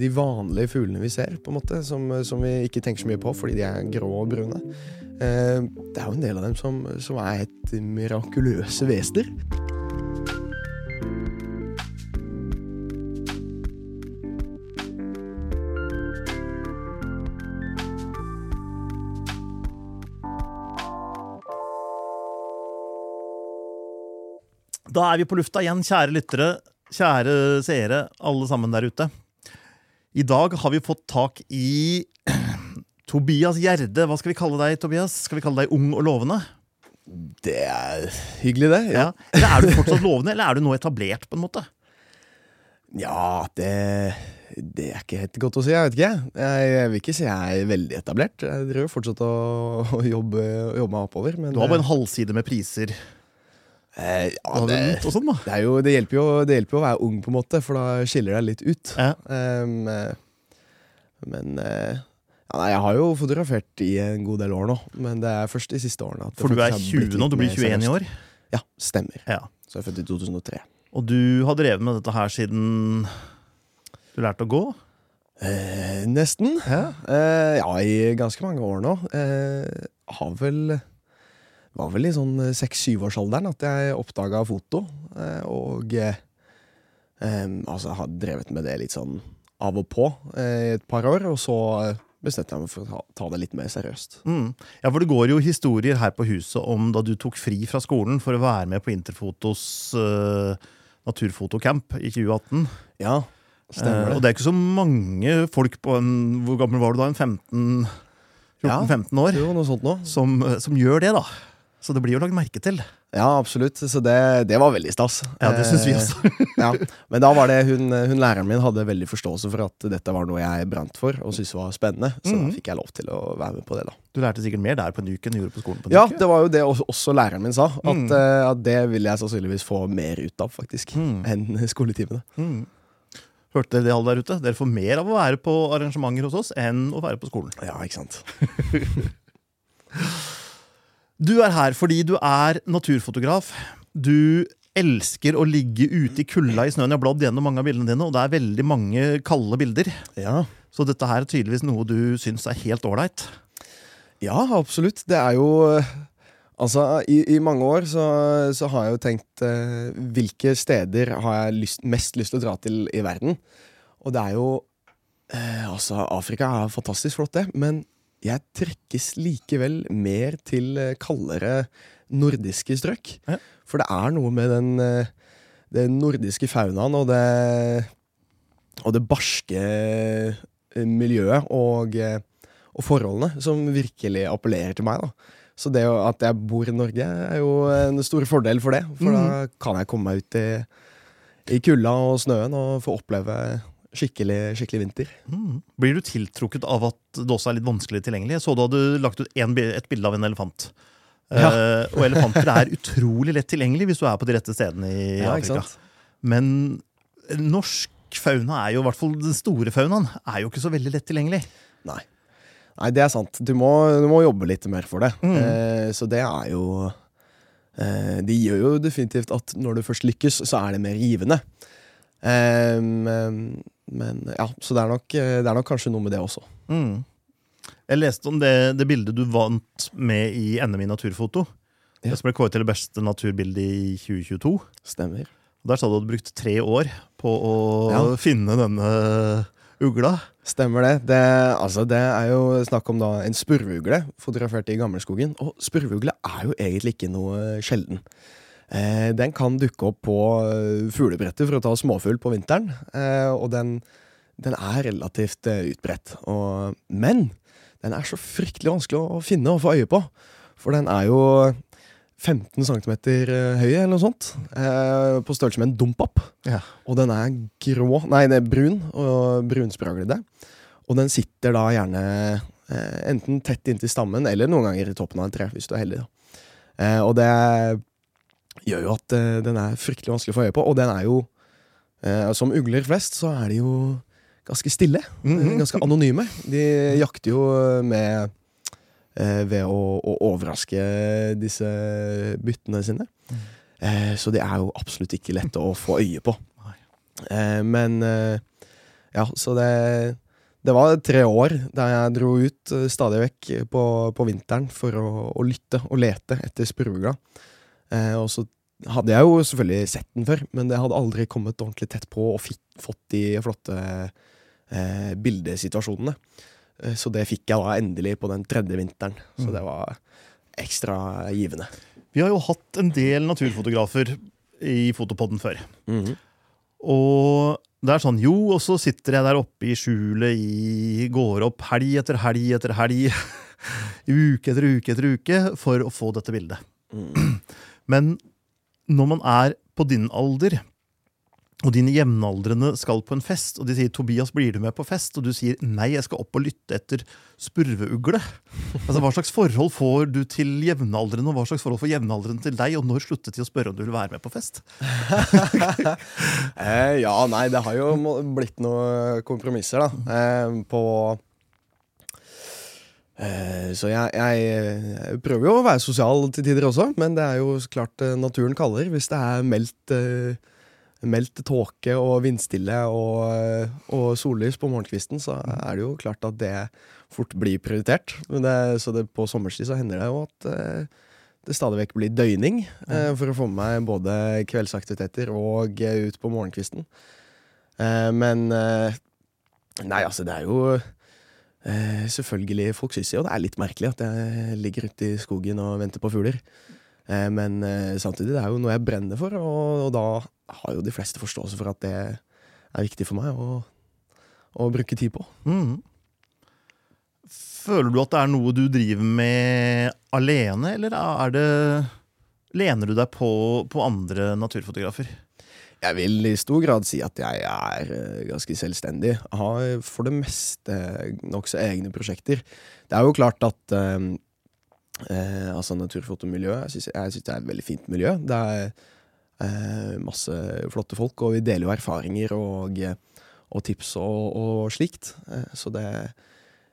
De vanlige fuglene vi ser, på en måte, som, som vi ikke tenker så mye på fordi de er grå og brune. Eh, det er jo en del av dem som, som er helt mirakuløse vesener. Da er vi på lufta igjen, kjære lyttere, kjære seere, alle sammen der ute. I dag har vi fått tak i Tobias Gjerde. Hva skal vi kalle deg, Tobias? Skal vi kalle deg ung og lovende? Det er hyggelig, det. Ja, Ja. Er du fortsatt lovende, eller er du nå etablert, på en måte? ja det, det er ikke helt godt å si. Jeg vet ikke. Jeg, jeg vil ikke si jeg er veldig etablert. Jeg driver fortsatt å, å jobbe, jobbe meg oppover. Men Du har bare en halvside med priser. Eh, ja, det, og sånn, da. det, jo, det, hjelper jo, det hjelper jo å være ung, på en måte, for da skiller deg litt ut. Ja. Eh, men uh, ja, nei, jeg har jo fotografert i en god del år nå, men det er først de siste årene. at For du er faktisk har blitt 20 nå, du blir 21 i år. Ja, stemmer. Ja. Så jeg er født i 2003. Og du har drevet med dette her siden du lærte å gå? Eh, nesten. Ja. Eh, ja, i ganske mange år nå. Eh, har vel Var vel i sånn seks-syvårsalderen at jeg oppdaga foto. Eh, og eh, altså har drevet med det litt sånn av og på eh, i et par år. Og så eh, bestemte jeg meg for å ta, ta det litt mer seriøst. Mm. ja, for det går jo historier her på huset om da du tok fri fra skolen for å være med på Interfotos uh, naturfotocamp i 2018. Ja, Eh, stemmer og det. det er ikke så mange folk på en Hvor gammel var du da? En 15 Ja. 14-15 år? Jo, noe sånt nå. Som, som gjør det, da. Så det blir jo lagt merke til. Ja, absolutt. Så det, det var veldig stas. Ja, det syns vi Eh, også. ja. Men da var det hun, hun læreren min hadde veldig forståelse for at dette var noe jeg brant for og syntes var spennende. Så mm. da fikk jeg lov til å være med på det, da. Du lærte sikkert mer der på en uke enn du gjorde på skolen. på en Ja, uke. det var jo det også, læreren min sa. At, Mm. at det vil jeg sannsynligvis få mer ut av, faktisk, Mm. enn skoletimene. Mm. Hørte dere det, alle der ute? Dere får mer av å være på arrangementer hos oss enn å være på skolen. Ja, ikke sant. Du er her fordi du er naturfotograf. Du elsker å ligge ute i kulda i snøen. Jeg har bladd gjennom mange av bildene dine, og det er veldig mange kalde bilder. Ja. Så dette her er tydeligvis noe du syns er helt ålreit. ja, absolutt. Det er jo eh, Altså, i, i mange år så, så har jeg jo tenkt eh, hvilke steder har jeg lyst, mest lyst til å dra til i verden. Og det er jo eh, Altså, Afrika er fantastisk flott, det, men jeg trekkes likevel mer til eh, kaldere nordiske strøk. Ja. For det er noe med den, eh, den nordiske faunaen og det Og det barske eh, miljøet og, og forholdene som virkelig appellerer til meg. da så det at jeg bor i Norge, er jo en stor fordel for det. For da kan jeg komme meg ut i, i kulda og snøen og få oppleve skikkelig, skikkelig vinter. Mm. Blir du tiltrukket av at det også er litt vanskelig tilgjengelig? Jeg så du hadde lagt ut en, et bilde av en elefant. Ja. Uh, og elefanter er utrolig lett tilgjengelig hvis du er på de rette stedene i Ja, Afrika. Men norsk fauna er jo, i hvert fall den store faunaen, er jo ikke så veldig lett tilgjengelig. Nei. Nei, det er sant. Du må, du må jobbe litt mer for det. Mm. Uh, så det er jo uh, Det gjør jo definitivt at når du først lykkes, så er det mer givende. Eh, men, ja, så det er, nok, eh, det er nok kanskje noe med det også. Mm. Jeg leste om det, det bildet du vant med i NM i naturfoto. Ja. Det som ble kåret til det beste naturbildet i 2022. Stemmer. Der sa du at du hadde brukt tre år på å Ja. finne denne ugla. Stemmer det. det. Altså, det er jo snakk om da en spurveugle fotografert i Gammelskogen. Og spurveugle er jo egentlig ikke noe sjelden. Eh, den kan dukke opp på eh, fuglebrettet for å ta småfugl på vinteren. Eh, og den, den er relativt utbredt. Og, men den er så fryktelig vanskelig å, finne og få øye på. For den er jo 15 cm høy, eller noe sånt. Eh, på størrelse med en dompap. Ja. Og den er grå Nei, det er brun og brunspraglete. Og den sitter da gjerne eh, enten tett inntil stammen eller noen ganger i toppen av et tre, hvis du er heldig. Eh, og det gjør jo at uh, den er fryktelig vanskelig å få øye på. Og den er jo uh, Som ugler flest, så er de jo ganske stille. Mhm. Ganske anonyme. De jakter jo med uh, ved å, å overraske disse byttene sine. Eh, så det er jo absolutt ikke lett å få øye på. Eh, men eh, Ja, så det, det var tre år der jeg dro ut eh, stadig vekk på, på vinteren for å, å lytte og lete etter spurvugla. Eh, og så hadde jeg jo selvfølgelig sett den før, men det hadde aldri kommet ordentlig tett på og fått de flotte eh, bildesituasjonene. Eh, så det fikk jeg da endelig på den tredje vinteren. Så Mm. det var ekstra givende. Vi har jo hatt en del naturfotografer i Fotopodden før. Mhm. Og det er sånn, jo, og så sitter jeg der oppe i skjulet i Går opp helg etter helg etter helg. uke etter uke etter uke for å få dette bildet. Mm. Men når man er på din alder, og dine jevnaldrende skal på en fest, og de sier 'Tobias, blir du med på fest?' og du sier 'nei, jeg skal opp og lytte etter spurveugle'. Altså, Hva slags forhold får du til jevnaldrende, og hva slags forhold får jevnaldrende til deg, og når sluttet de å spørre om du vil være med på fest? Eh, ja, nei, det har jo blitt noen kompromisser, da. Eh, på Så jeg, jeg, jeg prøver jo å være sosial til tider også, men det er jo klart eh, naturen kaller. Hvis det er meldt, eh, meldt tåke og vindstille og, eh, og sollys på morgenkvisten, så er det jo klart at det fort blir prioritert. Men det, så det, på sommerstid så hender det jo at eh, det stadig vekk blir døgning eh, for å få med meg både kveldsaktiviteter og eh, ut på morgenkvisten. Eh, men eh, Nei, altså, det er jo eh, Selvfølgelig, folk syns jo det er litt merkelig at jeg ligger ute i skogen og venter på fugler. Eh, men eh, samtidig, det er jo noe jeg brenner for, og, og da har jo de fleste forståelse for at det er viktig for meg å, å bruke tid på. Mm. Føler du at det er noe du driver med alene, eller er det Lener du deg på, på andre naturfotografer? Jeg vil i stor grad si at jeg er eh, ganske selvstendig. Jeg har for det meste nokså egne prosjekter. Det er jo klart at eh, eh, altså naturfotomiljøet Jeg syns det er et veldig fint miljø. Det er eh, masse flotte folk, og vi deler jo erfaringer og, og tips og, og slikt. Eh, så det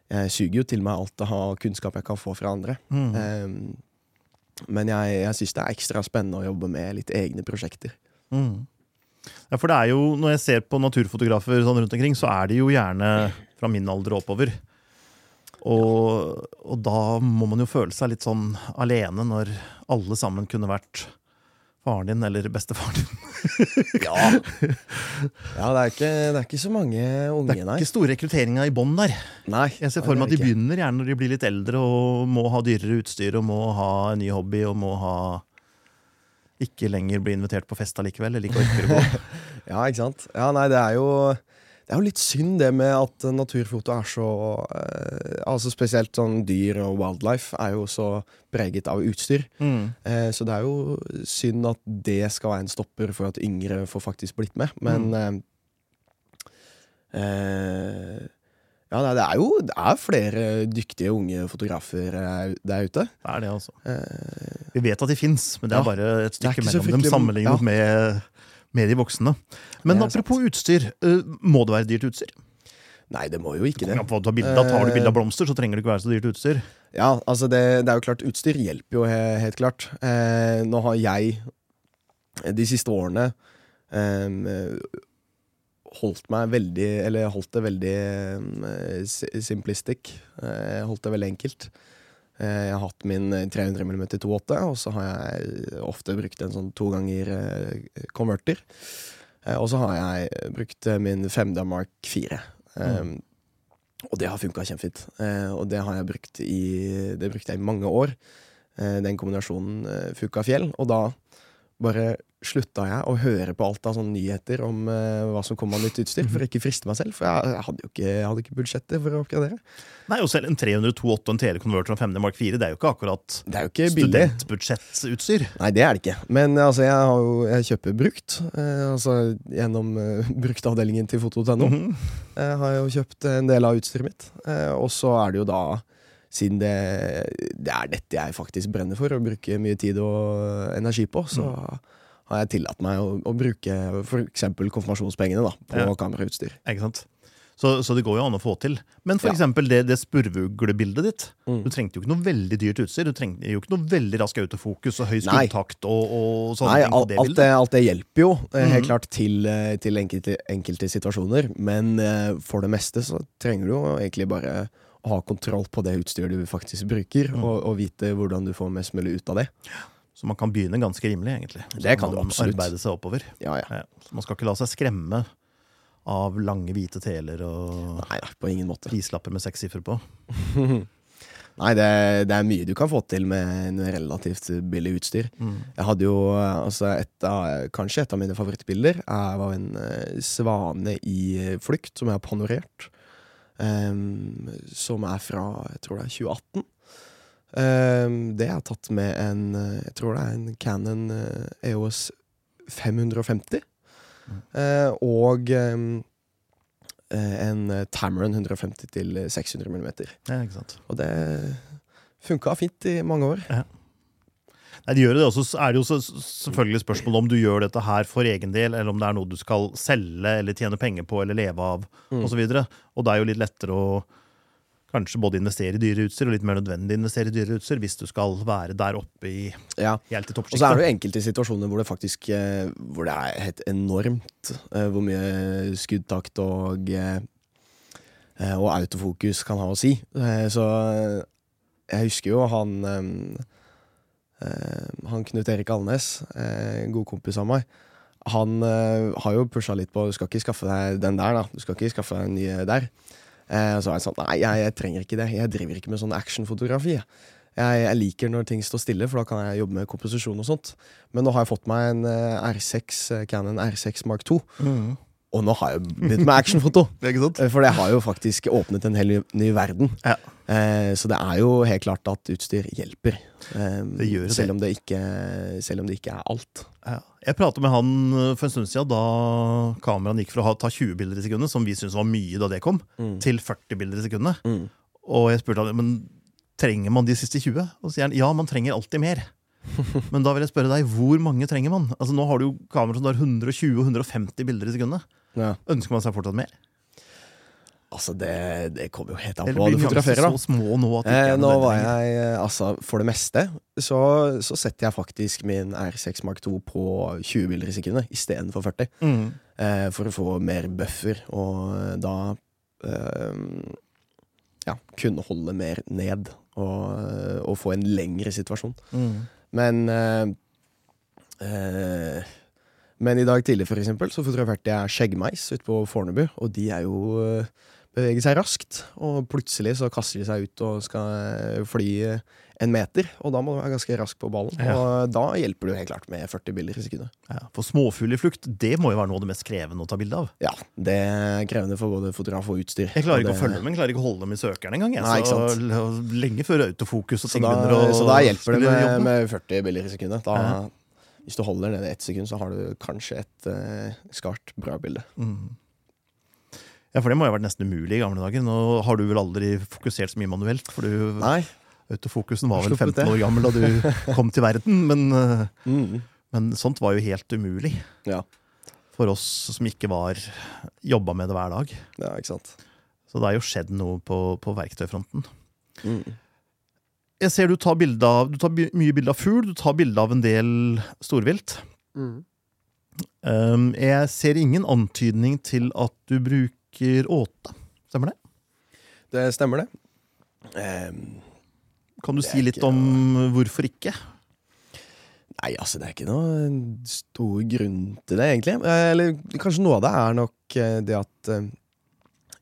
Jeg suger jo til meg alt av kunnskap jeg kan få fra andre. Mm. Eh, men jeg, jeg syns det er ekstra spennende å jobbe med litt egne prosjekter. Mm. Ja, for det er jo, Når jeg ser på naturfotografer sånn rundt omkring, så er de jo gjerne fra min alder og oppover. Og, og da må man jo føle seg litt sånn alene når alle sammen kunne vært faren din eller bestefaren din. Ja. ja det, er ikke, det er ikke så mange unge, Det er nei. ikke store rekrutteringa i bånn der. nei. Jeg ser for meg at de er begynner gjerne når de blir litt eldre og må ha dyrere utstyr og må ha en ny hobby og må ha ikke lenger blir invitert på fest allikevel, eller ikke orker å gå. Ja, ikke sant. Ja, nei, det er jo det er jo litt synd det med at naturfoto er så eh, Altså Spesielt sånn dyr og wildlife er jo så preget av utstyr. Mm. Eh, så det er jo synd at det skal være en stopper for at yngre får faktisk blitt med. Men Mm. eh, eh, Ja, nei, det er jo det er flere dyktige unge fotografer eh, der ute. Det er det, altså. Eh, Vi vet at de fins, men det er Ja, bare et stykke mellom dem sammenlignet ja. med, med de voksne. Men apropos sant. utstyr, eh, må det være dyrt utstyr? nei, det må jo ikke det. Ja, tar, å tar du bilde Eh. av blomster, så trenger det ikke være så dyrt utstyr. Ja, altså det, det er jo klart Utstyr hjelper jo helt, helt klart. Eh, nå har jeg eh, de siste årene eh, holdt meg veldig Eller holdt det veldig uh, si- simplistic. Uh, holdt det veldig enkelt. Eh, jeg har hatt min 300 mm 2.8, og så har jeg ofte brukt en sånn to ganger eh, konverter. Eh, og så har jeg brukt eh, min 5D Mark 4. Eh, Og det har funka kjempefint. Uh, og det har jeg brukt i Det brukte jeg i mange år. Uh, den kombinasjonen uh, funka fjell. Og da bare slutta jeg å høre på alt av sånne nyheter om uh, hva som kom av nytt utstyr, for å ikke friste meg selv. For jeg, jeg hadde jo ikke, hadde ikke budsjettet for å oppgradere. Nei, og selv en 302.8 og en telekonverter og 5D Mark 4, det er jo ikke akkurat Det jo ikke studentbudsjettutstyr. Nei, det er det ikke. Men altså, jeg, har jo, jeg kjøper brukt. Uh, altså gjennom uh, bruktavdelingen til foto.no. Mhm. Jeg har jo kjøpt en del av utstyret mitt. Og så er det jo da, siden det, det er dette jeg faktisk brenner for, å bruke mye tid og energi på, så har jeg tillatt meg å, å bruke f.eks. konfirmasjonspengene da, på Ja. kamerautstyr. Ikke sant? Så, så det går jo an å få til. Men for Ja. eksempel det, det spurvuglebildet ditt. Mm. Du trengte jo ikke noe veldig dyrt utstyr. Du trengte jo ikke noe veldig rask autofokus og høy skuddtakt og, og sånne Nei, ting alt, det alt, det, alt det hjelper jo, eh, helt Mhm. klart, til, eh, til enkelte, enkelte situasjoner. Men eh, for det meste så trenger du jo egentlig bare å ha kontroll på det utstyret du faktisk bruker, Mm. og, og vite hvordan du får mest mulig ut av det. Så man kan begynne ganske rimelig, egentlig. Så Det kan du absolutt. Arbeide seg oppover. Ja, ja. Ja. Så man skal ikke la seg skremme av lange, hvite teler og Nei, på ingen måte. prislapper med seks siffer på. Nei, det, det er mye du kan få til med en relativt billig utstyr. Mm. Jeg hadde jo altså et av, Kanskje et av mine favorittbilder er var en eh, svane i flukt, som jeg har panorert. Ehm, som er fra jeg tror det er 2018. Um, det er tatt med en Jeg tror det er en Canon eh, EOS 550. Mm. Uh, og ehm, eh, en Tamron 150 til 600 mm. Ja, ikke sant. Og det funka fint i mange år. Nei, de gjør det også, så er det jo selvfølgelig spørsmål om du gjør dette her for egen del, eller om det er noe du skal selge eller tjene penger på eller leve av, Mm. og så videre. Og det er jo litt lettere å kanskje både investere i dyre utstyr og litt mer nødvendig investere i dyre utstyr hvis du skal være der oppe i Ja. helt i Og så er det jo enkelte situasjoner hvor det faktisk eh, Hvor det er helt enormt eh, hvor mye skuddtakt og eh, Og autofokus kan ha å si. Så jeg husker jo han Han Knut Erik Alnes, eh, en god kompis av meg. Han eh, har jo pusha litt på Du skal ikke skaffe deg den der, da. Du skal ikke skaffe deg en ny der. Eh, og så var jeg sånn Nei, jeg, jeg trenger ikke det. Jeg driver ikke med sånn actionfotografi. jeg. Jeg, liker når ting står stille, for da kan jeg jobbe med komposisjon og sånt. Men nå har jeg fått meg en eh, R6, eh, Canon R6 Mark 2, Mhm. Og nå har jeg begynt med actionfoto. Eh, For det har jo faktisk åpnet en hel ny, verden. Ja. Eh, så det er jo helt klart at utstyr hjelper. Eh, Det gjør det. selv, om det ikke, selv om det ikke er alt. Ja. Jeg pratet med han eh, for en stund siden da kameraet gikk fra å ta 20 bilder i sekundet, som vi syntes var mye da det kom, til 40 bilder i sekundet. Mm. Og jeg spurte han, men trenger man de siste 20? Og så sier han ja, man trenger alltid mer. Men da vil jeg spørre deg, hvor mange trenger man? Altså Nå har du jo kamera som tar 120-150 bilder i sekundet. Ja. Ønsker man seg fortsatt mer? Altså, det, det kommer jo helt an på hva du fotograferer, da. så små nå at Eh, nå var jeg, eh, altså For det meste så, så setter jeg faktisk min R6 Mark 2 på 20 bilder i sekundet istedenfor 40. Mm. Eh, for å få mer buffer, og eh, da eh, ja, kunne holde mer ned. Og, eh, og få en lengre situasjon. Mm. Men eh, Men i dag tidlig, for eksempel, så fotograferte jeg skjeggmeis ute på Fornebu, og de er jo eh, beveger seg raskt, og plutselig så kaster de seg ut og skal eh, fly eh, en meter, og da må du være ganske rask på ballen. Ja. Og da hjelper det jo helt klart med 40 bilder i sekundet. Ja, for småfugl i flukt, det må jo være noe av det mest krevende å ta bilde av. Ja, det er krevende for både fotograf og utstyr. Jeg klarer ikke ikke å følge dem, jeg klarer ikke å holde dem i søkeren engang. Lenge før autofokus og ting begynner å så da hjelper det med, med 40 bilder i sekundet. Da, Ja. Hvis du holder nede i ett sekund, så har du kanskje et uh, skarpt, bra bilde. Mm. Ja, for det må jo ha vært nesten umulig i gamle dager. Nå har du vel aldri fokusert så mye manuelt, for du, Nei. autofokusen var vel 15 år gammel da du kom til verden. Men, eh, Mm. men sånt var jo helt umulig Ja. for oss som ikke var jobba med det hver dag. ja, ikke sant. Så det har jo skjedd noe på, på verktøyfronten. Mm. Jeg ser du tar, av, du tar mye bilde av fugl, du tar bilde av en del storvilt. Mm. Um, jeg ser ingen antydning til at du bruker åte. Stemmer det? Det stemmer, det. Um, Kan du Det si litt om om hvorfor ikke? nei, altså, det er ikke noe stor grunn til det, egentlig. Eh, Eller kanskje noe av det er nok eh, det at eh,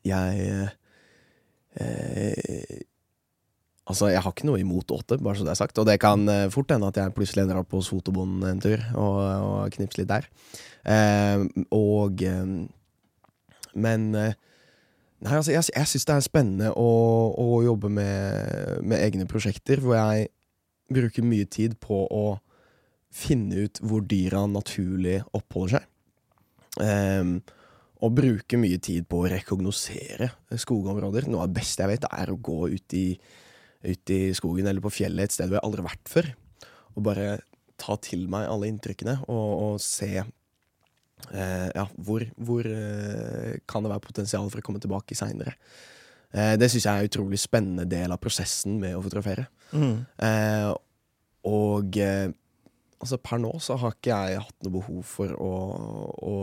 jeg eh, Altså, jeg har ikke noe imot åtte, bare så det er sagt. Og det kan eh, fort hende at jeg plutselig ender opp hos fotobonden en tur og, og knipser litt der. Eh, og Men eh, Nei, altså, jeg, jeg syns det er spennende å, å jobbe med, med egne prosjekter hvor jeg bruker mye tid på å finne ut hvor dyra naturlig oppholder seg. Um, og bruke mye tid på å rekognosere skogområder. Noe av det beste jeg vet, er å gå ut i, ut i skogen eller på fjellet et sted hvor jeg aldri har vært før. Og bare ta til meg alle inntrykkene og, og se eh, ja, hvor, hvor eh, kan det være potensial for å komme tilbake seinere. Eh, det syns jeg er en utrolig spennende del av prosessen med å fotografere. Eh, og eh, altså per nå så har ikke jeg hatt noe behov for å, å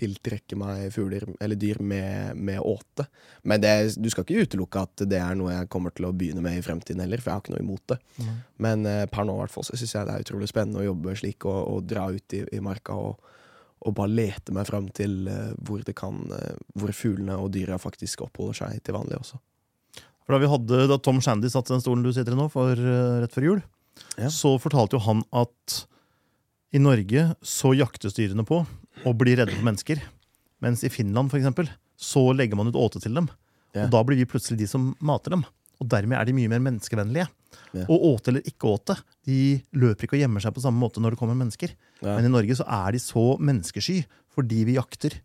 tiltrekke meg fugler eller dyr med, med åte. Men det, du skal ikke utelukke at det er noe jeg kommer til å begynne med i fremtiden heller, for jeg har ikke noe imot det. Mm. Men eh, per nå i hvert fall så syns jeg det er utrolig spennende å jobbe slik og, og dra ut i, i marka og, og bare lete meg fram til eh, hvor det kan eh, Hvor fuglene og dyra faktisk oppholder seg til vanlig også. For da, vi hadde, da Tom Shandy satt i den stolen du sitter i nå, for, eh, rett før jul, Ja. så fortalte jo han at i Norge så jaktes dyrene på og blir redde for mennesker. Mens i Finland for eksempel, så legger man ut åte til dem. Ja. Og da blir vi plutselig de som mater dem. Og dermed er de mye mer menneskevennlige. Ja. Og åte eller ikke åte, de løper ikke og gjemmer seg på samme måte når det kommer mennesker. Ja. Men i Norge så er de så menneskesky fordi vi jakter.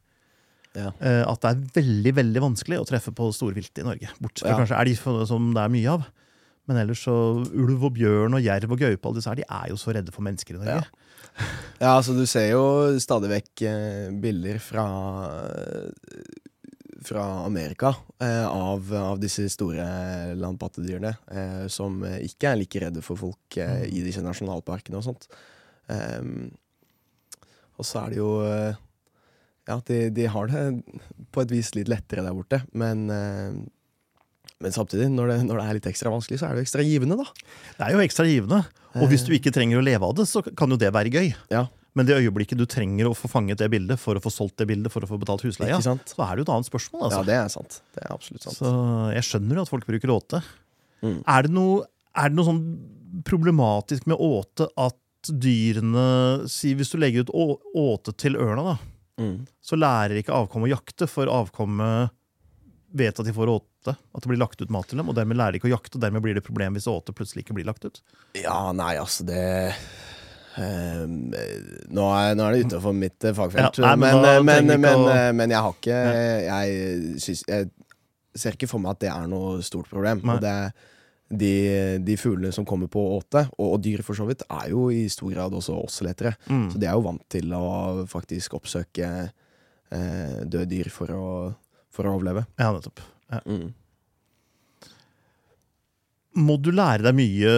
Ja. eh, At det er veldig veldig vanskelig å treffe på storvilt i Norge. Bortsett fra kanskje elg, de som det er mye av. Men ellers så ulv og bjørn og jerv og gaupe de er jo så redde for mennesker i Norge. Ja, altså du ser jo stadig vekk eh, bilder fra fra Amerika eh, av, av disse store landpattedyrene eh, som ikke er like redde for folk eh, i disse nasjonalparkene og sånt. Um, og så er det jo eh, Ja, de, de har det på et vis litt lettere der borte, men eh, men samtidig, når det, når det er litt ekstra vanskelig, så er det jo ekstra givende, da. Det er jo ekstra givende. Og hvis du ikke trenger å leve av det, så kan jo det være gøy. Ja, Men det øyeblikket du trenger å få fanget det bildet for å få solgt det bildet, for å få betalt husleia, så er det jo et annet spørsmål. Ja, altså. det er sant. Det er absolutt sant. Så jeg skjønner jo at folk bruker åte. Mm. Er det noe, er det noe sånn problematisk med åte at dyrene si Hvis du legger ut åte til ørna, da, Mm. så lærer ikke avkommet å jakte, for avkommet vet at de får åte. At det blir lagt ut mat til dem, og dermed lærer de ikke å jakte, og dermed blir det et problem hvis åte plutselig ikke blir lagt ut. Ja, nei, altså det Um, nå, er, nå er det utenfor mitt eh, fagfelt, Ja, nei, men men, eh, men, men, å- eh, men jeg har ikke jeg, synes, jeg ser ikke for meg at det er noe stort problem. Det, de, de fuglene som kommer på åte, og, og dyr for så vidt, er jo i stor grad også åseletere. Mm. Så de er jo vant til å faktisk oppsøke eh, døde dyr for å, for å overleve. Ja, nettopp. Ja. Mm. Må du lære deg mye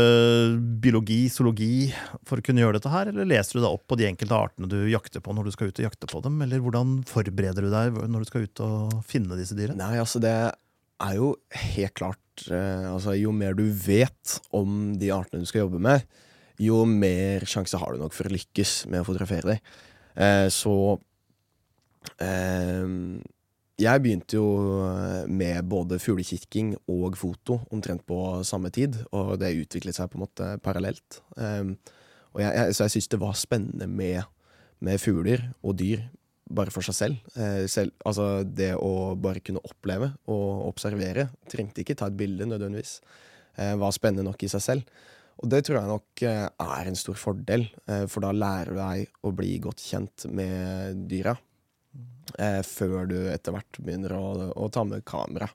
biologi, zoologi, for å kunne gjøre dette her, eller leser du deg opp på de enkelte artene du jakter på når du skal ut og jakte på dem, eller hvordan forbereder du deg når du skal ut og finne disse dyrene? Nei, altså det er jo helt klart eh, altså, Jo mer du vet om de artene du skal jobbe med, jo mer sjanse har du nok for å lykkes med å fotografere dem. Eh, så eh, Jeg begynte jo med både fuglekikking og foto omtrent på samme tid, og det utviklet seg på en måte parallelt. Um, jeg, jeg, så jeg syns det var spennende med, med fugler og dyr bare for seg selv. Uh, selv. Altså det å bare kunne oppleve og observere. Trengte ikke ta et bilde nødvendigvis. Uh, var spennende nok i seg selv. Og det tror jeg nok eh, er en stor fordel, eh, for da lærer du deg å bli godt kjent med dyra. Eh, før du etter hvert begynner å, å ta med kamera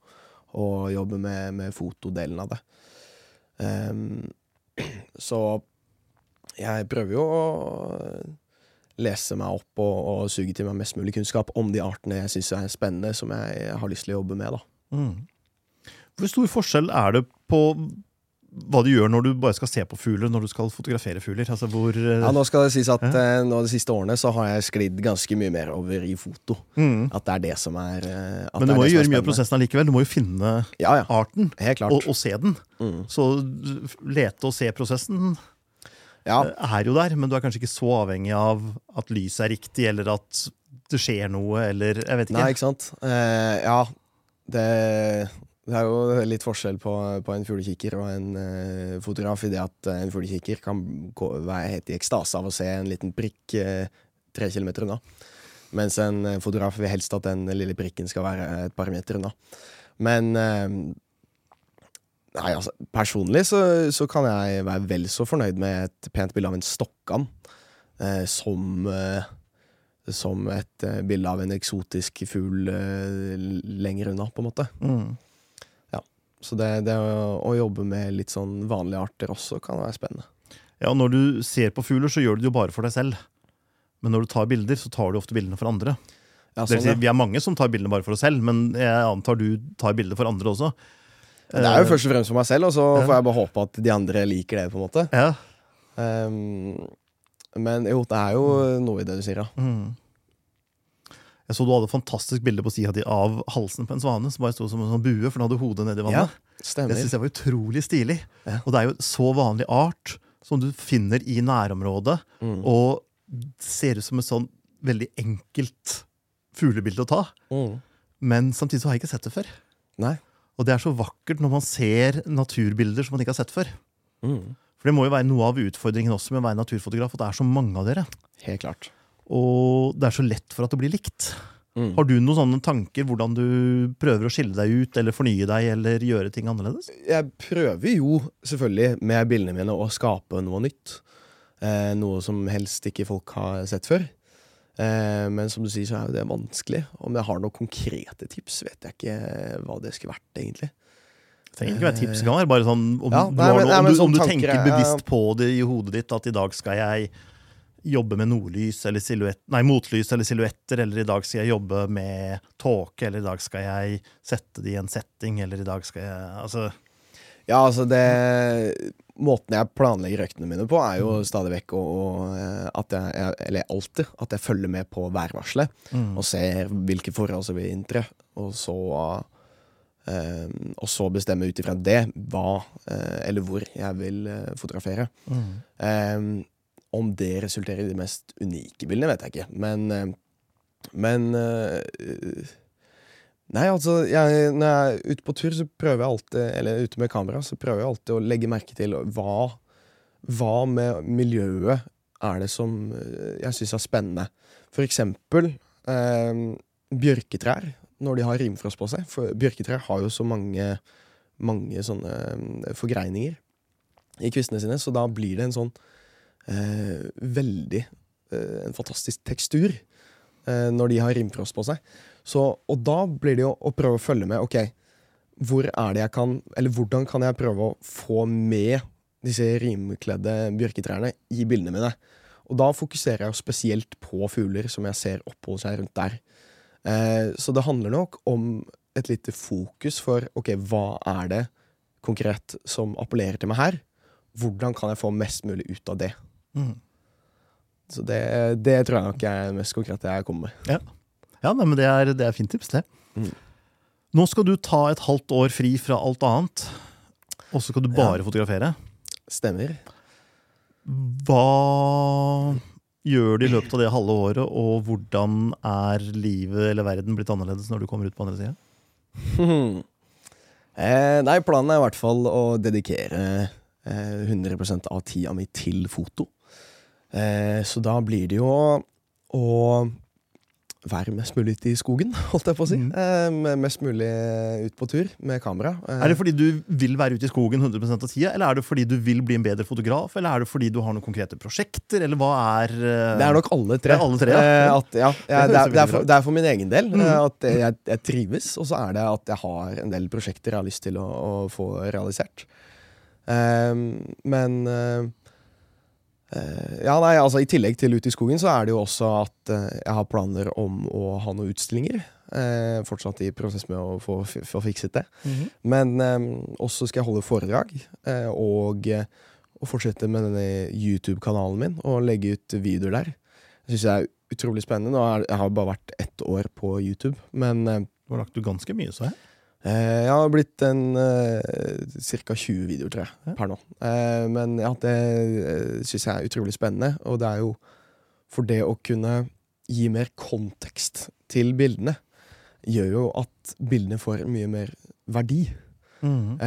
og jobbe med, med fotodelen av det. Um, så jeg prøver jo å lese meg opp og, og suge til meg mest mulig kunnskap om de artene jeg syns er spennende, som jeg har lyst til å jobbe med. da. Mm. Hvor stor forskjell er det på hva du gjør når du bare skal se på fugler, når du skal fotografere fugler? Altså hvor eh, Ja, nå skal det sies at ja. nå De siste årene så har jeg sklidd ganske mye mer over i foto. mm. At det er det som er eh, Men du må jo gjøre mye av prosessen allikevel. Du må jo finne Ja, ja. arten Helt klart. og, og se den. Mm. Så lete og se prosessen Ja, eh, er jo der, men du er kanskje ikke så avhengig av at lyset er riktig, eller at det skjer noe, eller jeg vet ikke. Nei, ikke sant? Uh, ja, det, det er jo litt forskjell på, på en fuglekikker og en eh, fotograf i det at eh, en fuglekikker kan gå, være helt i ekstase av å se en liten prikk eh, tre kilometer unna. Mens en eh, fotograf vil helst at den lille prikken skal være et par meter unna. Men eh, Nei, altså, personlig så, så kan jeg være vel så fornøyd med et pent bilde av en stokkand eh, som eh, som et eh, bilde av en eksotisk fugl eh, lenger unna, på en måte. Mm. Så det, det å, å jobbe med litt sånn vanlige arter også kan være spennende. Ja, og Når du ser på fugler, så gjør du det jo bare for deg selv. Men når du tar bilder, så tar du ofte bildene for andre. Ja, Det vil sånn, si, vi er mange som tar bildene bare for oss selv, men jeg antar du tar bilder for andre også. Det er jo først og fremst for meg selv, og så Ja. får jeg bare håpe at de andre liker det. på en måte Ja. um, Men jo, det er jo noe i det du sier, ja. Mm. Jeg så du hadde et fantastisk bilde på sida di av halsen på en svane som bare sto som en sånn bue, for den hadde hodet nedi vannet. Ja, Stemmer. synes jeg var utrolig stilig. Ja. Og det er jo så vanlig art som du finner i nærområdet, Mm. og ser ut som et sånn veldig enkelt fuglebilde å ta. Mm. Men samtidig så har jeg ikke sett det før. Nei. Og det er så vakkert når man ser naturbilder som man ikke har sett før. Mm. For det må jo være noe av utfordringen også med å være naturfotograf, at det er så mange av dere. Helt klart. Og det er så lett for at det blir likt. Mm. Har du noen sånne tanker hvordan du prøver å skille deg ut, eller fornye deg, eller gjøre ting annerledes? Jeg prøver jo selvfølgelig med bildene mine å skape noe nytt. Eh, noe som helst ikke folk har sett før. Eh, men som du sier, så er det vanskelig. Om jeg har noen konkrete tips, vet jeg ikke hva det skulle vært, egentlig. Det trenger ikke være tips, det kan være bare sånn om, Ja, nei, men- om, du, om du tenker er- bevisst på det i hodet ditt, at i dag skal jeg jobbe med nordlys eller silhuett, nei, motlys eller silhuetter, eller i dag skal jeg jobbe med tåke, eller i dag skal jeg sette det i en setting, eller i dag skal jeg Altså Ja, altså det Måten jeg planlegger øktene mine på, er jo stadig vekk å, eh, at jeg, Eller alltid at jeg følger med på værvarselet mm. og ser hvilke forhold som vil inntre. Og så eh, Og så bestemme ut ifra det hva uh, eller hvor jeg vil fotografere. Mm. Eh, om det resulterer i de mest unike bildene, vet jeg ikke. Men eh, Men eh, Nei, altså, jeg, når jeg er ute på tur, så prøver jeg alltid Eller ute med kamera, så prøver jeg alltid å legge merke til hva Hva med miljøet er det som eh, jeg syns er spennende. For eksempel eh, bjørketrær, når de har rimfrost på seg. For bjørketrær har jo så mange, mange sånne forgreininger i kvistene sine, så da blir det en sånn eh, veldig eh, En fantastisk tekstur eh, når de har rimfrost på seg. Så, og da blir det jo å prøve å følge med. Ok, hvor er det jeg kan Eller hvordan kan jeg prøve å få med disse rimkledde bjørketrærne i bildene mine? Og da fokuserer jeg jo spesielt på fugler som jeg ser oppholde seg rundt der. Eh, så det handler nok om et lite fokus for ok, hva er det konkret som appellerer til meg her? Hvordan kan jeg få mest mulig ut av det? Mm. Så det, det tror jeg nok er det mest konkrete jeg kommer med. Ja, nei, men det er, det er fint tips, det. Mm. Nå skal du ta et halvt år fri fra alt annet, og så skal du bare fotografere. Stemmer. Hva gjør du i løpet av det halve året, og hvordan er livet eller verden blitt annerledes når du kommer ut på andre sida? eh, nei, planen er i hvert fall å dedikere eh, 100 av tida mi til foto. Eh, så da blir det jo å være mest mulig ute i skogen, holdt jeg på å si. Mm. Eh, mest mulig ut på tur med kamera. Eh, Er det fordi du vil være ute i skogen 100% av tida, eller er det fordi du vil bli en bedre fotograf, eller er det fordi du har noen konkrete prosjekter, eller hva er Det er nok alle tre. Det er alle tre, ja. Eh, at, ja, ja, det, er, det, er for, det er for min egen del. Mm. At jeg, jeg trives, og så er det at jeg har en del prosjekter jeg har lyst til å, å få realisert. Ehm, men eh, Ja, nei, altså I tillegg til Ute i skogen, så er det jo også at eh, jeg har planer om å ha noen utstillinger. Eh, fortsatt i prosess med å få, få fikset det. Mhm. Men eh, også skal jeg holde foredrag, eh, og, eh, og fortsette med denne YouTube-kanalen min og legge ut videoer der. Det syns jeg er utrolig spennende. Nå er, jeg har bare vært ett år på YouTube, men eh, Du har lagt ut ganske mye, så jeg. Eh, jeg har blitt en eh, ca. 20 videoer, tror jeg, per nå. Eh, men ja, det syns jeg er utrolig spennende, og det er jo for det å kunne gi mer kontekst til bildene, gjør jo at bildene får mye mer verdi. Mm.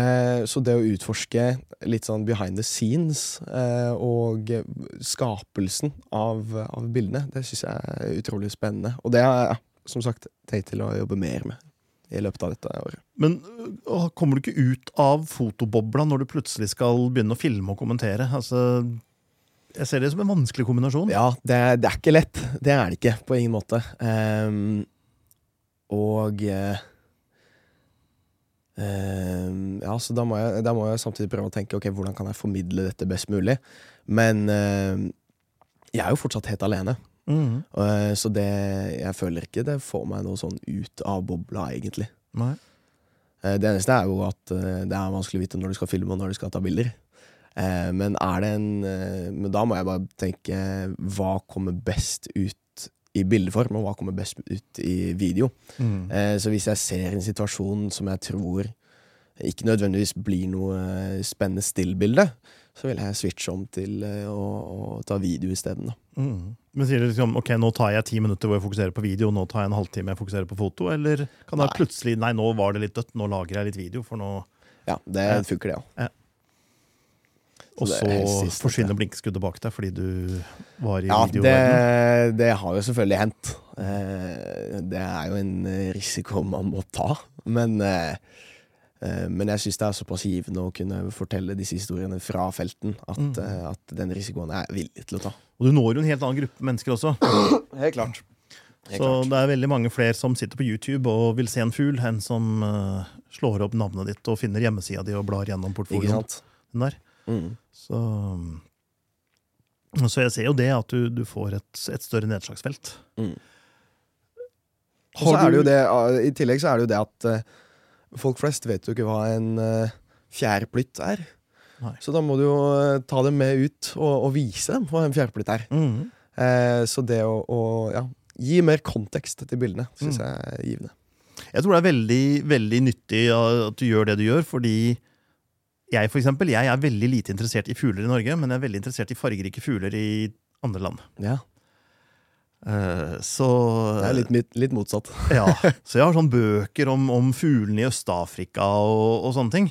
Så det å utforske litt sånn behind the scenes og skapelsen av, av bildene, det syns jeg er utrolig spennende. Og det har jeg som sagt tenkt til å jobbe mer med i løpet av dette året. Men øh, kommer du ikke ut av fotobobla når du plutselig skal begynne å filme og kommentere? Altså, jeg ser det som en vanskelig kombinasjon. Ja, det, det er ikke lett. Det er det ikke, på ingen måte. Um, og ehm, Ja, så da må, jeg, da må jeg samtidig prøve å tenke ok, hvordan kan jeg formidle dette best mulig. Men um, jeg er jo fortsatt helt alene. Eh, Så det, jeg føler ikke det får meg noe sånn ut av bobla, egentlig. Nei. Eh, Det eneste er jo at eh, det er vanskelig å vite når du skal filme og når du skal ta bilder. Men er det en Men da må jeg bare tenke hva kommer best ut i bildeform, og hva kommer best ut i video. Eh, Så hvis jeg ser en situasjon som jeg tror ikke nødvendigvis blir noe spennende stillbilde, så vil jeg switche om til eh, å, å ta video isteden. Mhm. Men sier du liksom ok, nå tar jeg ti minutter hvor jeg fokuserer på video, nå tar jeg en halvtime jeg fokuserer på foto? Eller kan det Nei. plutselig nei, nå var det litt dødt, nå lager jeg litt video, for nå Ja, det eh, funker, det òg. Og det så siste, forsvinner blinkskuddet bak deg fordi du var i Ja, videoverdenen. det, det har jo selvfølgelig hendt. Eh, Det er jo en risiko man må ta. Men, eh, men jeg syns det er såpass givende å kunne fortelle disse historiene fra felten at, Mm. eh, at den risikoen er jeg villig til å ta. Og du når jo en helt annen gruppe mennesker også. Helt klart. Så det er veldig mange flere som sitter på YouTube og vil se en fugl, enn som uh, slår opp navnet ditt og finner hjemmesida di og blar gjennom portfolioen. Den der. Mm. Så, så jeg ser jo det, at du, du får et, et større nedslagsfelt. Mm. Og så er det jo det, I tillegg så er det jo det at eh, folk flest vet jo ikke hva en uh, fjærplytt er. Nei. Så da må du jo eh, ta dem med ut og, og vise dem hva en fjærplytt er. Mm. Eh, så det å, å ja, gi mer kontekst til bildene syns Mm. jeg er givende. Jeg tror det er veldig, veldig nyttig at du gjør det du gjør, fordi jeg for eksempel, jeg er veldig lite interessert i fugler i Norge, men jeg er veldig interessert i fargerike fugler i andre land. Ja, Så Det er litt, litt motsatt. ja, Så jeg har sånne bøker om, om fuglene i Øst-Afrika og, og sånne ting.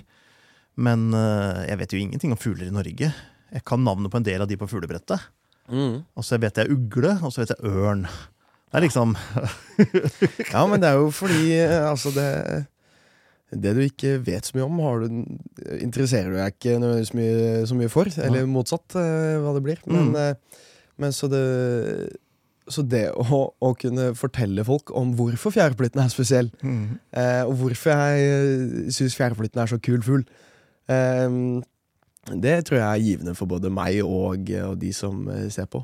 Men eh, jeg vet jo ingenting om fugler i Norge. Jeg kan navnet på en del av de på fuglebrettet. Og så vet jeg ugle, og så vet jeg ørn. Det er liksom Ja, men det er jo fordi eh, altså det det du ikke vet så mye om, har du, interesserer du deg ikke nødvendigvis så mye, så mye for. Eller motsatt, eh, hva det blir. Men, Mm. eh, men så det Så det å, å kunne fortelle folk om hvorfor fjærflytten er spesiell, eh, og hvorfor jeg syns fjærflytten er så kul fugl, eh, det tror jeg er givende for både meg og, og de som eh, ser på.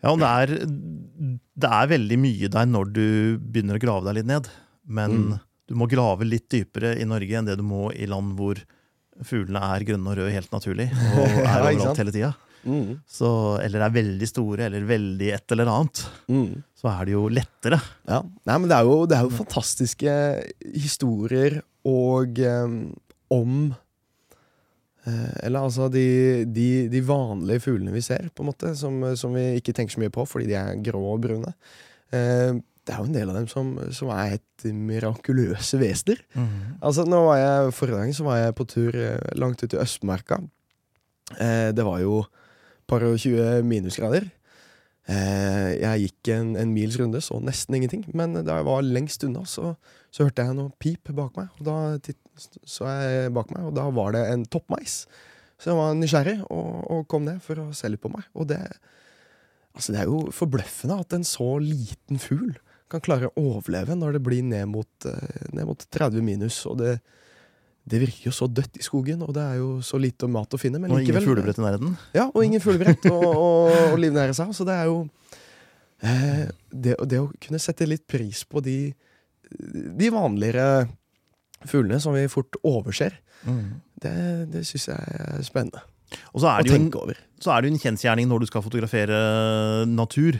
Ja, og det er, det er veldig mye der når du begynner å grave deg litt ned. Men Mm. du må grave litt dypere i Norge enn det du må i land hvor fuglene er grønne og røde helt naturlig. Og er overalt hele tida. Mm. Så, eller er veldig store, eller veldig et eller annet. Mm. Så er det jo lettere. Ja. Nei, men det er jo, det er jo fantastiske historier og eh, om eh, Eller altså de, de, de vanlige fuglene vi ser, på en måte, som, som vi ikke tenker så mye på fordi de er grå og brune. Eh, det er jo en del av dem som, som er helt mirakuløse vesener. Altså, nå var jeg, Forrige gang så var jeg på tur eh, langt ut i Østmarka. Eh, det var jo par og 20 minusgrader. Eh, jeg gikk en, en mils runde, så nesten ingenting. Men da jeg var lengst unna, så, så hørte jeg noe pip bak meg. Og da så jeg bak meg, og da var det en toppmeis. Så jeg var nysgjerrig og, og kom ned for å se litt på meg. Og det, altså det er jo forbløffende at en så liten fugl kan klare å overleve når det blir ned mot, eh, ned mot 30 minus. Og det, det virker jo så dødt i skogen, og det er jo så lite mat å finne. Men Og ingen fuglebrett i nærheten. ja, og ingen fuglebrett å, å, livnære seg. Så det er jo eh, det, det å kunne sette litt pris på de, de vanligere fuglene som vi fort overser, det, det syns jeg er spennende Og så er, det jo en, er det en kjensgjerning når du skal fotografere natur,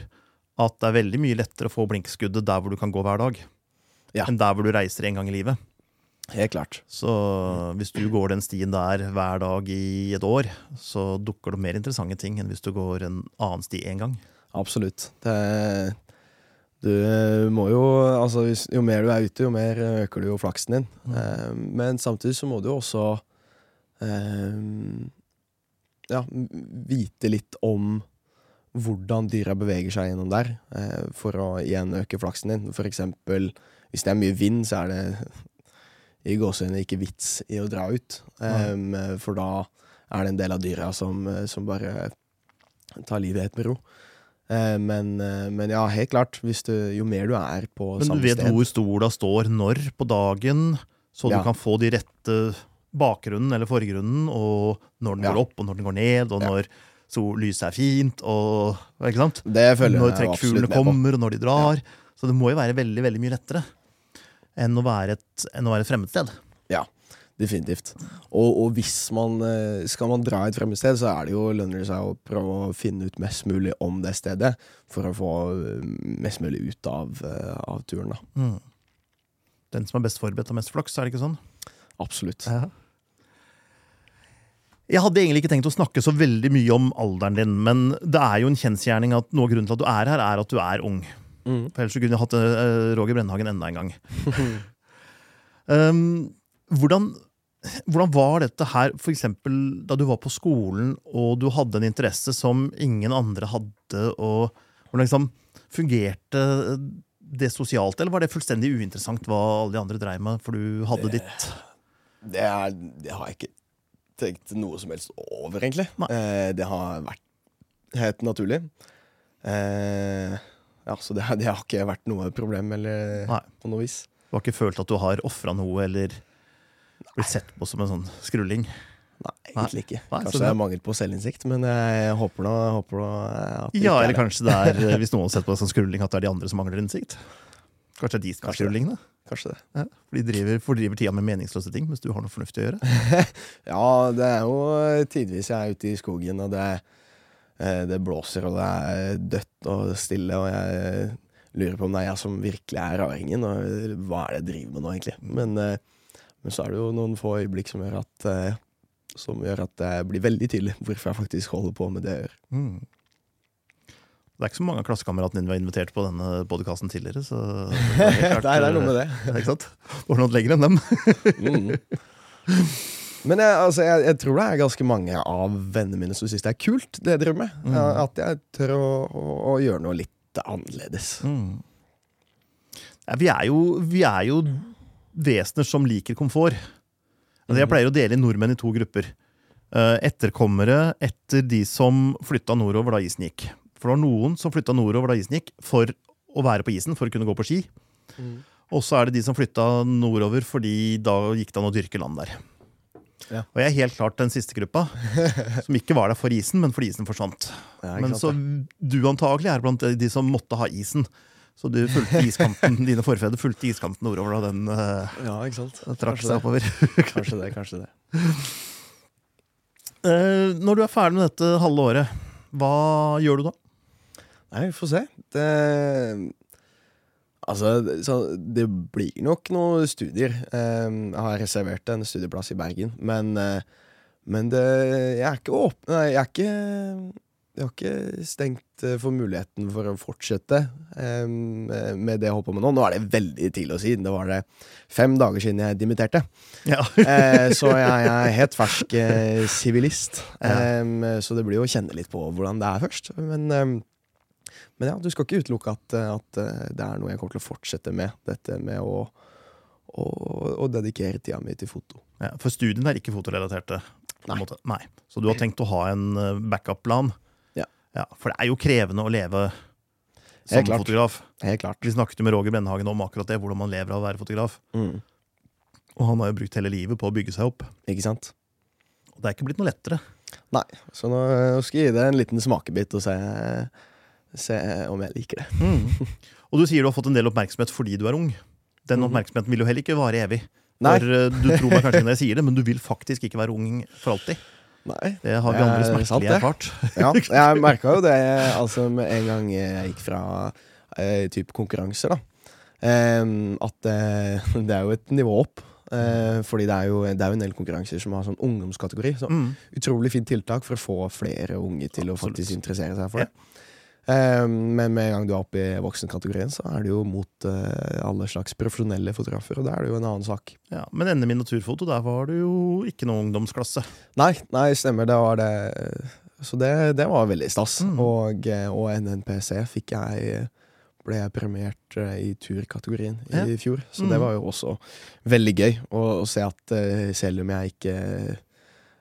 at det er veldig mye lettere å få blinkskuddet der hvor du kan gå hver dag, Ja. enn der hvor du reiser en gang i livet. Helt klart. Så hvis du går den stien der hver dag i et år, så dukker det mer interessante ting enn hvis du går en annen sti én gang. Absolutt. Det, du må jo Altså, jo mer du er ute, jo mer øker du jo flaksen din. Eh, men samtidig så må du jo også eh, ja, vite litt om hvordan dyra beveger seg gjennom der, eh, for å igjen øke flaksen din. For eksempel, hvis det er mye vind, så er det i gåsehudene ikke vits i å dra ut. Um, for da er det en del av dyra som, som bare tar livet helt med ro. Eh, men, eh, men ja, helt klart. Hvis du, jo mer du er på samme sted Men du vet sted hvor stola står når på dagen, så du Ja. kan få de rette bakgrunnen eller forgrunnen, og når den Ja. går opp og når den går ned, og Ja. når så lyset er fint, og ikke sant? Det føler Når jeg absolutt trekkfuglene kommer, og når de drar. Så det må jo være veldig veldig mye lettere enn å være et, enn å være et fremmedsted. Ja, definitivt. Og, og hvis man eh, skal man dra et fremmed sted, så er det jo lønner det seg å prøve å finne ut mest mulig om det stedet, for å få eh, mest mulig ut av, eh, av turen. da. Mm. Den som er best forberedt, har mest flaks, er det ikke sånn? Absolutt. Jeg hadde egentlig ikke tenkt å snakke så veldig mye om alderen din, men det er jo en kjensgjerning at noe av grunnen til at du er her, er at du er ung. Mm. For ellers kunne jeg hatt eh, Roger Brennhagen enda en gang. um, hvordan, hvordan var dette her, eksempel da du var på skolen og du hadde en interesse som ingen andre hadde, og hvordan liksom fungerte det sosialt, eller var det fullstendig uinteressant hva alle de andre dreiv med, for du hadde Det- ditt Det, er, det har jeg ikke tenkt noe som helst over, egentlig. Eh, det har vært helt naturlig. Eh, ja, så det, det har ikke vært noe problem eller Nei. på noe vis. Du har ikke følt at du har ofra noe, eller blitt sett på som en sånn skrulling? Nei, egentlig ikke. Nei, Kanskje det- er mangel på selvinnsikt, men jeg håper nå, håper nå at det Ja, er eller kanskje det er, eh, hvis noen har sett på det som skrulling, at det er de andre som mangler innsikt? Kanskje det er de som er skrulling, da? skrullingene? Kanskje det. Ja, for de driver, fordriver tida med meningsløse ting, mens du har noe fornuftig å gjøre. Ja, det er jo tidvis jeg er ute i skogen, og det, eh, det blåser, og det er dødt og stille, og jeg lurer på om det er jeg som virkelig er raringen, og hva er det jeg driver med nå, egentlig. Men, eh, men så er det jo noen få øyeblikk som gjør at eh, som gjør at det blir veldig tydelig hvorfor jeg faktisk holder på med det jeg gjør. Mm. Det er ikke så mange av klassekameratene dine har invitert på denne podkasten tidligere. så... Det er, klart, Nei, det er noe med det. eh, Ikke sant? Har nådd lenger enn dem. Mm. Men jeg, altså, jeg, jeg tror det er ganske mange av vennene mine som syns det er kult, det jeg driver med. Mm. At jeg tør å, å, å gjøre noe litt annerledes. Mm. Ja, vi, er jo, vi er jo vesener som liker komfort. Altså, jeg Mhm. pleier å dele nordmenn i to grupper. Eh, Etterkommere etter de som flytta nordover da isen gikk. For det var noen som flytta nordover da isen gikk, for å være på isen, for å kunne gå på ski. Mm. Og så er det de som flytta nordover fordi da gikk det an å dyrke land der. Ja. Og jeg er helt klart den siste gruppa, som ikke var der for isen, men fordi isen forsvant. Ja, Men så du antagelig er blant de som måtte ha isen. Så du fulgte iskanten, dine forfedre fulgte iskanten nordover da den uh. Ja, trakk Kanskje seg det. oppover. Kanskje det, kanskje det. Uh, når du er ferdig med dette halve året, hva gjør du da? Nei, vi får se. Det Altså, det- så det blir nok noen studier. Eh, Jeg har reservert en studieplass i Bergen, men, eh, men det, jeg er ikke åpen Nei, jeg er ikke Jeg har ikke stengt eh, for muligheten for å fortsette eh, med det jeg holder på med nå. Nå er det veldig tidlig å si. Det var det fem dager siden jeg dimitterte. Ja. Eh, så jeg, jeg er helt fersk sivilist. Ja. Em, så det blir jo å kjenne litt på hvordan det er først. Men, em, men ja, du skal ikke utelukke at, eh, at eh, det er noe jeg kommer til å fortsette med. Dette med å, å, å dedikere tida mi til foto. Ja, for studiene er ikke fotorelaterte. Nei. Nei. Så du har tenkt å ha en eh, backup-plan? Ja. ja. For det er jo krevende å leve som Helt klart. fotograf. Helt klart. Vi snakket jo med Roger Brennhagen om akkurat det, hvordan man lever av å være fotograf. Mm. Og han har jo brukt hele livet på å bygge seg opp. Ikke sant? Og det er ikke blitt noe lettere. Nei. Så nå skal jeg gi det en liten smakebit og se, se om jeg liker det. Mm. Og du sier du har fått en del oppmerksomhet fordi du er ung. Den Mhm. oppmerksomheten vil jo heller ikke vare evig. Nei. For eh, Du tror meg kanskje når jeg sier det, men du vil faktisk ikke være ung for alltid. Nei. Det har vi andre sant, smertelig erfart. Ja, jeg merka jo det altså, med en gang jeg gikk fra eh, type konkurranser, da. Em, at eh, det er jo et nivå opp. Eh, fordi det er, jo, det er jo en del konkurranser som har sånn ungdomskategori. Så Mm. utrolig fint tiltak for å få flere unge til å faktisk interessere seg for det. Em, men med en gang du er oppe i voksenkategorien, så er det jo mot eh, alle slags profesjonelle fotografer, og da er det jo en annen sak. Ja, men NM i naturfoto, der var det jo ikke noe ungdomsklasse. Nei, nei, stemmer. Det var det. Så det, det var veldig stas. Mm. Og, eh, og NNPC fikk jeg ble jeg premiert eh, i turkategorien i fjor. Så Mm. det var jo også veldig gøy å, å se at selv om jeg ikke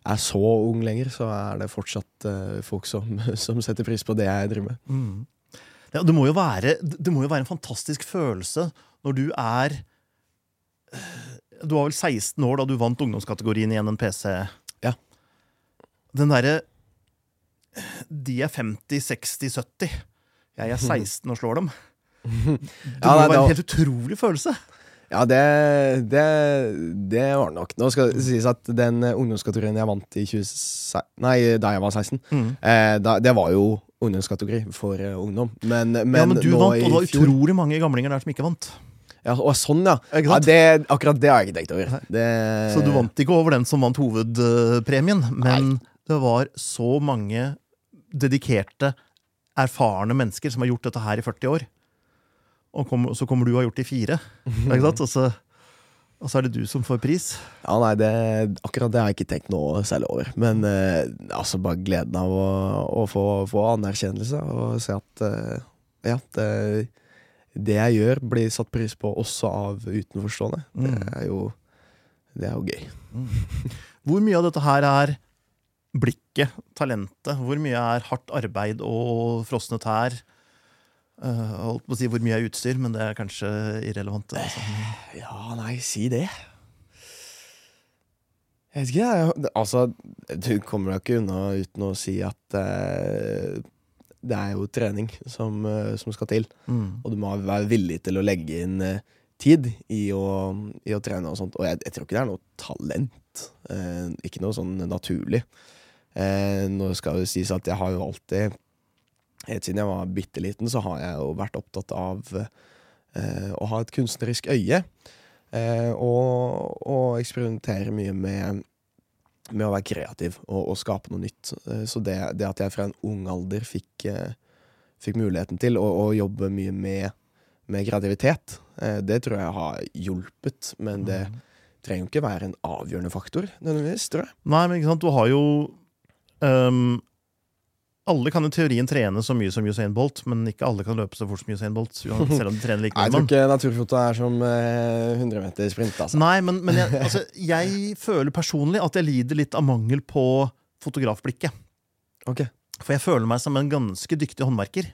er så ung lenger, så er det fortsatt uh, folk som, som setter pris på det jeg driver med. Mm. Ja, det, må være, det må jo være en fantastisk følelse når du er eh, Du var vel 16 år da du vant ungdomskategorien i NNPC. Ja. Den derre de er 50, 60, 70. Jeg er 16 og slår dem. Det Ja, må nei, være en helt utrolig følelse. Ja, det, det, det var nok. Nå skal det sies at den eh, ungdomskategorien jeg vant i 20, nei, da jeg var 16, Mm. eh, da, det var jo ungdomskategori for uh, ungdom. Men, men, ja, men du vant, og det var fjor utrolig mange gamlinger der som ikke vant. ja, og Sånn, ja. Ja det, akkurat det har jeg ikke tenkt over. Det, Så du vant ikke over den som vant hovedpremien, men det var så mange dedikerte, erfarne mennesker som har gjort dette her i 40 år. Og kom, så kommer du og har gjort de fire. Ikke sant? Og så, og så er det du som får pris. Ja, nei, det, akkurat det har jeg ikke tenkt noe særlig over. Men eh, altså bare gleden av å, å få, få anerkjennelse og se at eh, ja, det, det jeg gjør, blir satt pris på også av utenforstående. Det Mm. er jo det er jo gøy. Hvor mye av dette her er blikket, talentet? Hvor mye er hardt arbeid og frosne tær? Eh, holdt på å si hvor mye er utstyr, men det er kanskje irrelevant. Altså. Ja, nei, si det. Jeg vet ikke, jeg. Altså, du kommer deg ikke unna uten å si at eh, det er jo trening som, eh, som skal til. Mm. Og du må være villig til å legge inn eh, tid i å, i å trene og sånt. Og jeg, jeg tror ikke det er noe talent. Eh, ikke noe sånn naturlig. Eh, nå skal det sies at jeg har jo alltid Helt siden jeg var bitte liten, så har jeg jo vært opptatt av eh, å ha et kunstnerisk øye. Eh, og, og eksperimentere mye med, med å være kreativ og, og skape noe nytt. Eh, så det, det at jeg fra en ung alder fikk, eh, fikk muligheten til å, å jobbe mye med, med kreativitet, eh, det tror jeg har hjulpet. Men det trenger jo ikke være en avgjørende faktor, nødvendigvis, tror jeg. Nei, men ikke sant, du har jo ehm, Alle kan i teorien trene så mye som Usain Bolt, men ikke alle kan løpe så fort som Usain Bolt. Selv om de trener like mye. jeg tror ikke naturfoto er som eh, 100-metersprint, altså. Nei, men, men jeg, altså, jeg føler personlig at jeg lider litt av mangel på fotografblikket. Ok. For jeg føler meg som en ganske dyktig håndverker,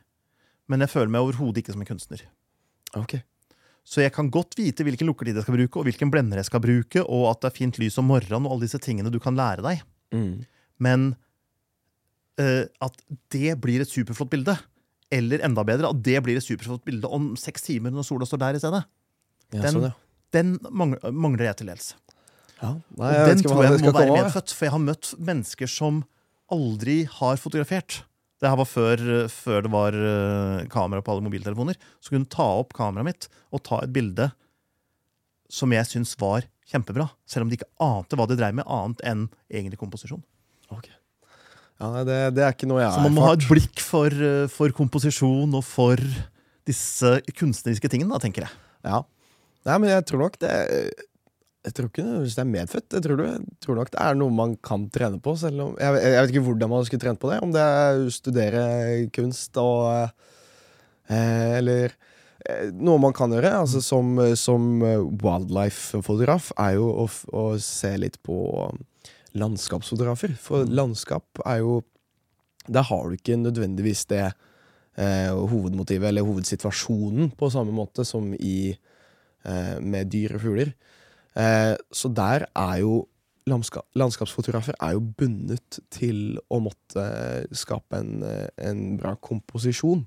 men jeg føler meg overhodet ikke som en kunstner. ok. Så jeg kan godt vite hvilken lukkertid jeg skal bruke, og hvilken blender jeg skal bruke, og at det er fint lys om morgenen, og alle disse tingene du kan lære deg. Mm. Men at det blir et superflott bilde, eller enda bedre, at det blir et superflott bilde om seks timer når sola står der i stedet, Ja, Den- sånn, ja. den mang- mangler jeg til dels. ja. Nei, jeg og den tror jeg må være komme medfødt, for jeg har møtt mennesker som aldri har fotografert. Det her var før, før det var eh, kamera på alle mobiltelefoner. Så kunne ta opp kameraet mitt og ta et bilde som jeg syns var kjempebra. Selv om de ikke ante hva de dreiv med, annet enn egentlig komposisjon. Ok. Ja, nei, det, det er ikke noe jeg Så man må ha et blikk for, eh, for komposisjon og for disse kunstneriske tingene, da, tenker jeg. Ja. Nei, men jeg tror nok det Jeg tror ikke det er medfødt. Jeg tror, jeg tror nok det er noe man kan trene på. Selv om, jeg, jeg vet ikke hvordan man skulle trent på det. Om det er å studere kunst og eh, Eller eh, noe man kan gjøre. Altså som, som wildlife-fotograf er jo å, å se litt på landskapsfotografer. For landskap er jo Der har du ikke nødvendigvis det eh, hovedmotivet eller hovedsituasjonen på samme måte som i eh, med dyr og fugler. Eh, så der er jo landska landskapsfotografer er jo bundet til å måtte skape en, en bra komposisjon.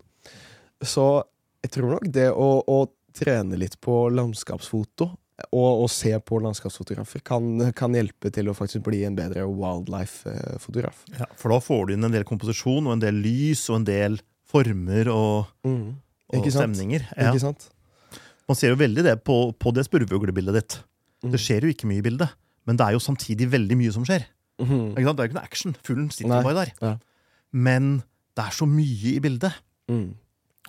Så jeg tror nok det å, å trene litt på landskapsfoto og, å se på landskapsfotografer kan, kan hjelpe til å faktisk bli en bedre wildlife-fotograf. Ja, for da får du inn en del komposisjon og en del lys og en del former og, og Ikke sant? stemninger. Ja. Ikke sant? Man ser jo veldig det på, på det spurveuglebildet ditt. Mm. Det skjer jo ikke mye i bildet, men det er jo samtidig veldig mye som skjer. Mm. Ikke sant? Det er jo ikke noe action. Fuglen sitter Nei, bare der. ja. Men det er så mye i bildet. Mm.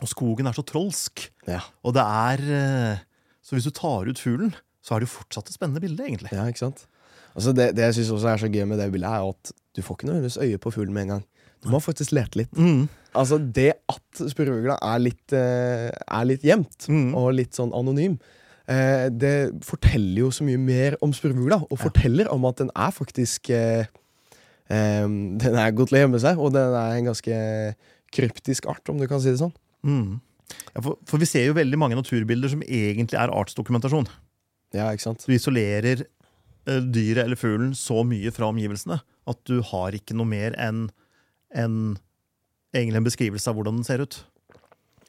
Og skogen er så trolsk. Ja. Og det er eh, Så hvis du tar ut fuglen, så er det jo fortsatt et spennende bilde, egentlig. Ja, ikke sant? Altså det, det jeg syns også er så gøy med det bildet, er at du får ikke noe øye på fuglen med en gang. Du må faktisk lete litt. Mm. Altså Det at spurveugla er litt, eh, er litt gjemt, Mm. og litt sånn anonym, eh, det forteller jo så mye mer om spurveugla, og forteller om at den er faktisk eh, Den er godt til å gjemme seg, og den er en ganske kryptisk art, om du kan si det sånn. Mm. Ja, for, for vi ser jo veldig mange naturbilder som egentlig er artsdokumentasjon. Ja, ikke sant? Du isolerer uh, dyret eller fuglen så mye fra omgivelsene at du har ikke noe mer enn en, egentlig en beskrivelse av hvordan den ser ut.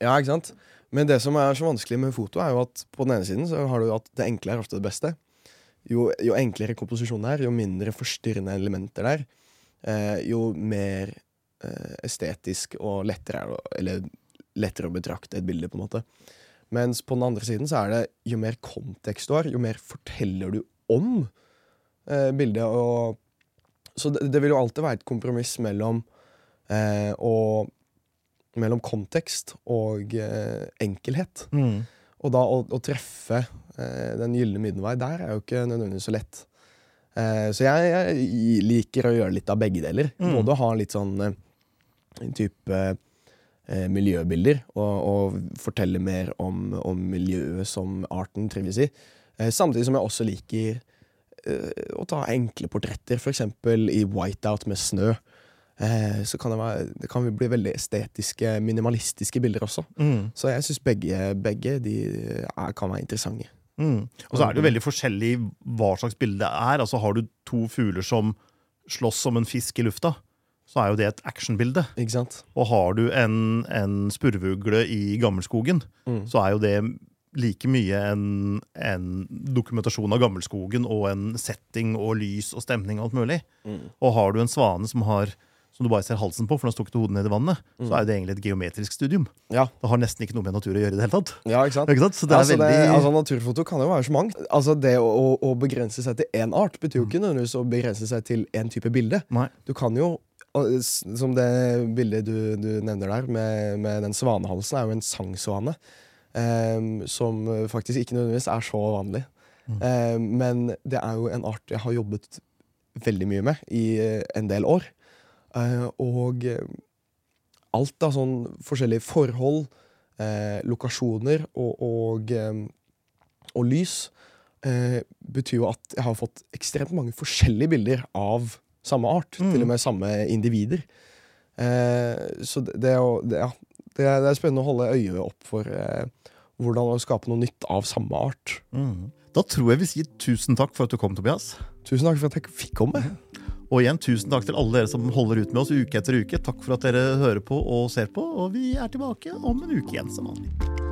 Ja, ikke sant? Men det som er så vanskelig med foto, er jo at på den ene siden så har du at det enkle er ofte det beste. Jo, jo enklere komposisjonen er, jo mindre forstyrrende elementer det er, eh, jo mer eh, estetisk og lettere er det, eller lettere å betrakte et bilde, på en måte. Mens på den andre siden så er det jo mer kontekst du har, jo mer forteller du om eh, bildet. Og, så det, det vil jo alltid være et kompromiss mellom eh, og mellom kontekst og eh, enkelhet. Og da å, å treffe eh, den gylne middelvei der er jo ikke nødvendigvis så lett. Eh, så jeg, jeg liker å gjøre litt av begge deler. Mm. Både å ha litt sånn eh, type eh, miljøbilder og, og fortelle mer om, om miljøet som arten trives i. Eh, samtidig som jeg også liker eh, å ta enkle portretter, f.eks. i whiteout med snø. Så kan det, være, det kan bli veldig estetiske, minimalistiske bilder også. Mm. Så jeg syns begge, begge de er, kan være interessante. Mm. Og så er det jo veldig forskjellig hva slags bilde det er. Altså Har du to fugler som slåss som en fisk i lufta, så er jo det et actionbilde. Og har du en, en spurveugle i gammelskogen, Mm. så er jo det like mye en, en dokumentasjon av gammelskogen og en setting og lys og stemning og alt mulig. Mm. Og har du en svane som har som du bare ser halsen på, for den har stukket hodet ned i vannet, Mm. så er det egentlig et geometrisk studium. Ja. Det har nesten ikke noe med natur å gjøre i det hele tatt. ja, ikke sant? Ikke sant? Så det er altså, veldig altså, naturfoto kan jo være så mangt. Altså, det å, å, å begrense seg til én art betyr jo ikke nødvendigvis å begrense seg til én type bilde. Nei. Du kan jo, og som det bildet du, du nevner der, med, med den svanehalsen, er jo en sangsvane. Um, som faktisk ikke nødvendigvis er så vanlig. Ehm, men det er jo en art jeg har jobbet veldig mye med i eh, en del år. Uh, og eh, alt av sånn forskjellige forhold, uh, lokasjoner og, og, um, og lys uh, betyr jo at jeg har fått ekstremt mange forskjellige bilder av samme art. Mm. Til og med samme individer. Eh, så det, det, er det, ja, er, det er spennende å holde øyet opp for eh, hvordan å skape noe nytt av samme art. Mm. Da tror jeg vi sier tusen takk for at du kom, Tobias. Tusen takk for at jeg fikk komme. Og igjen, tusen takk til alle dere som holder ut med oss uke etter uke. Takk for at dere hører på og ser på, og vi er tilbake om en uke igjen som vanlig.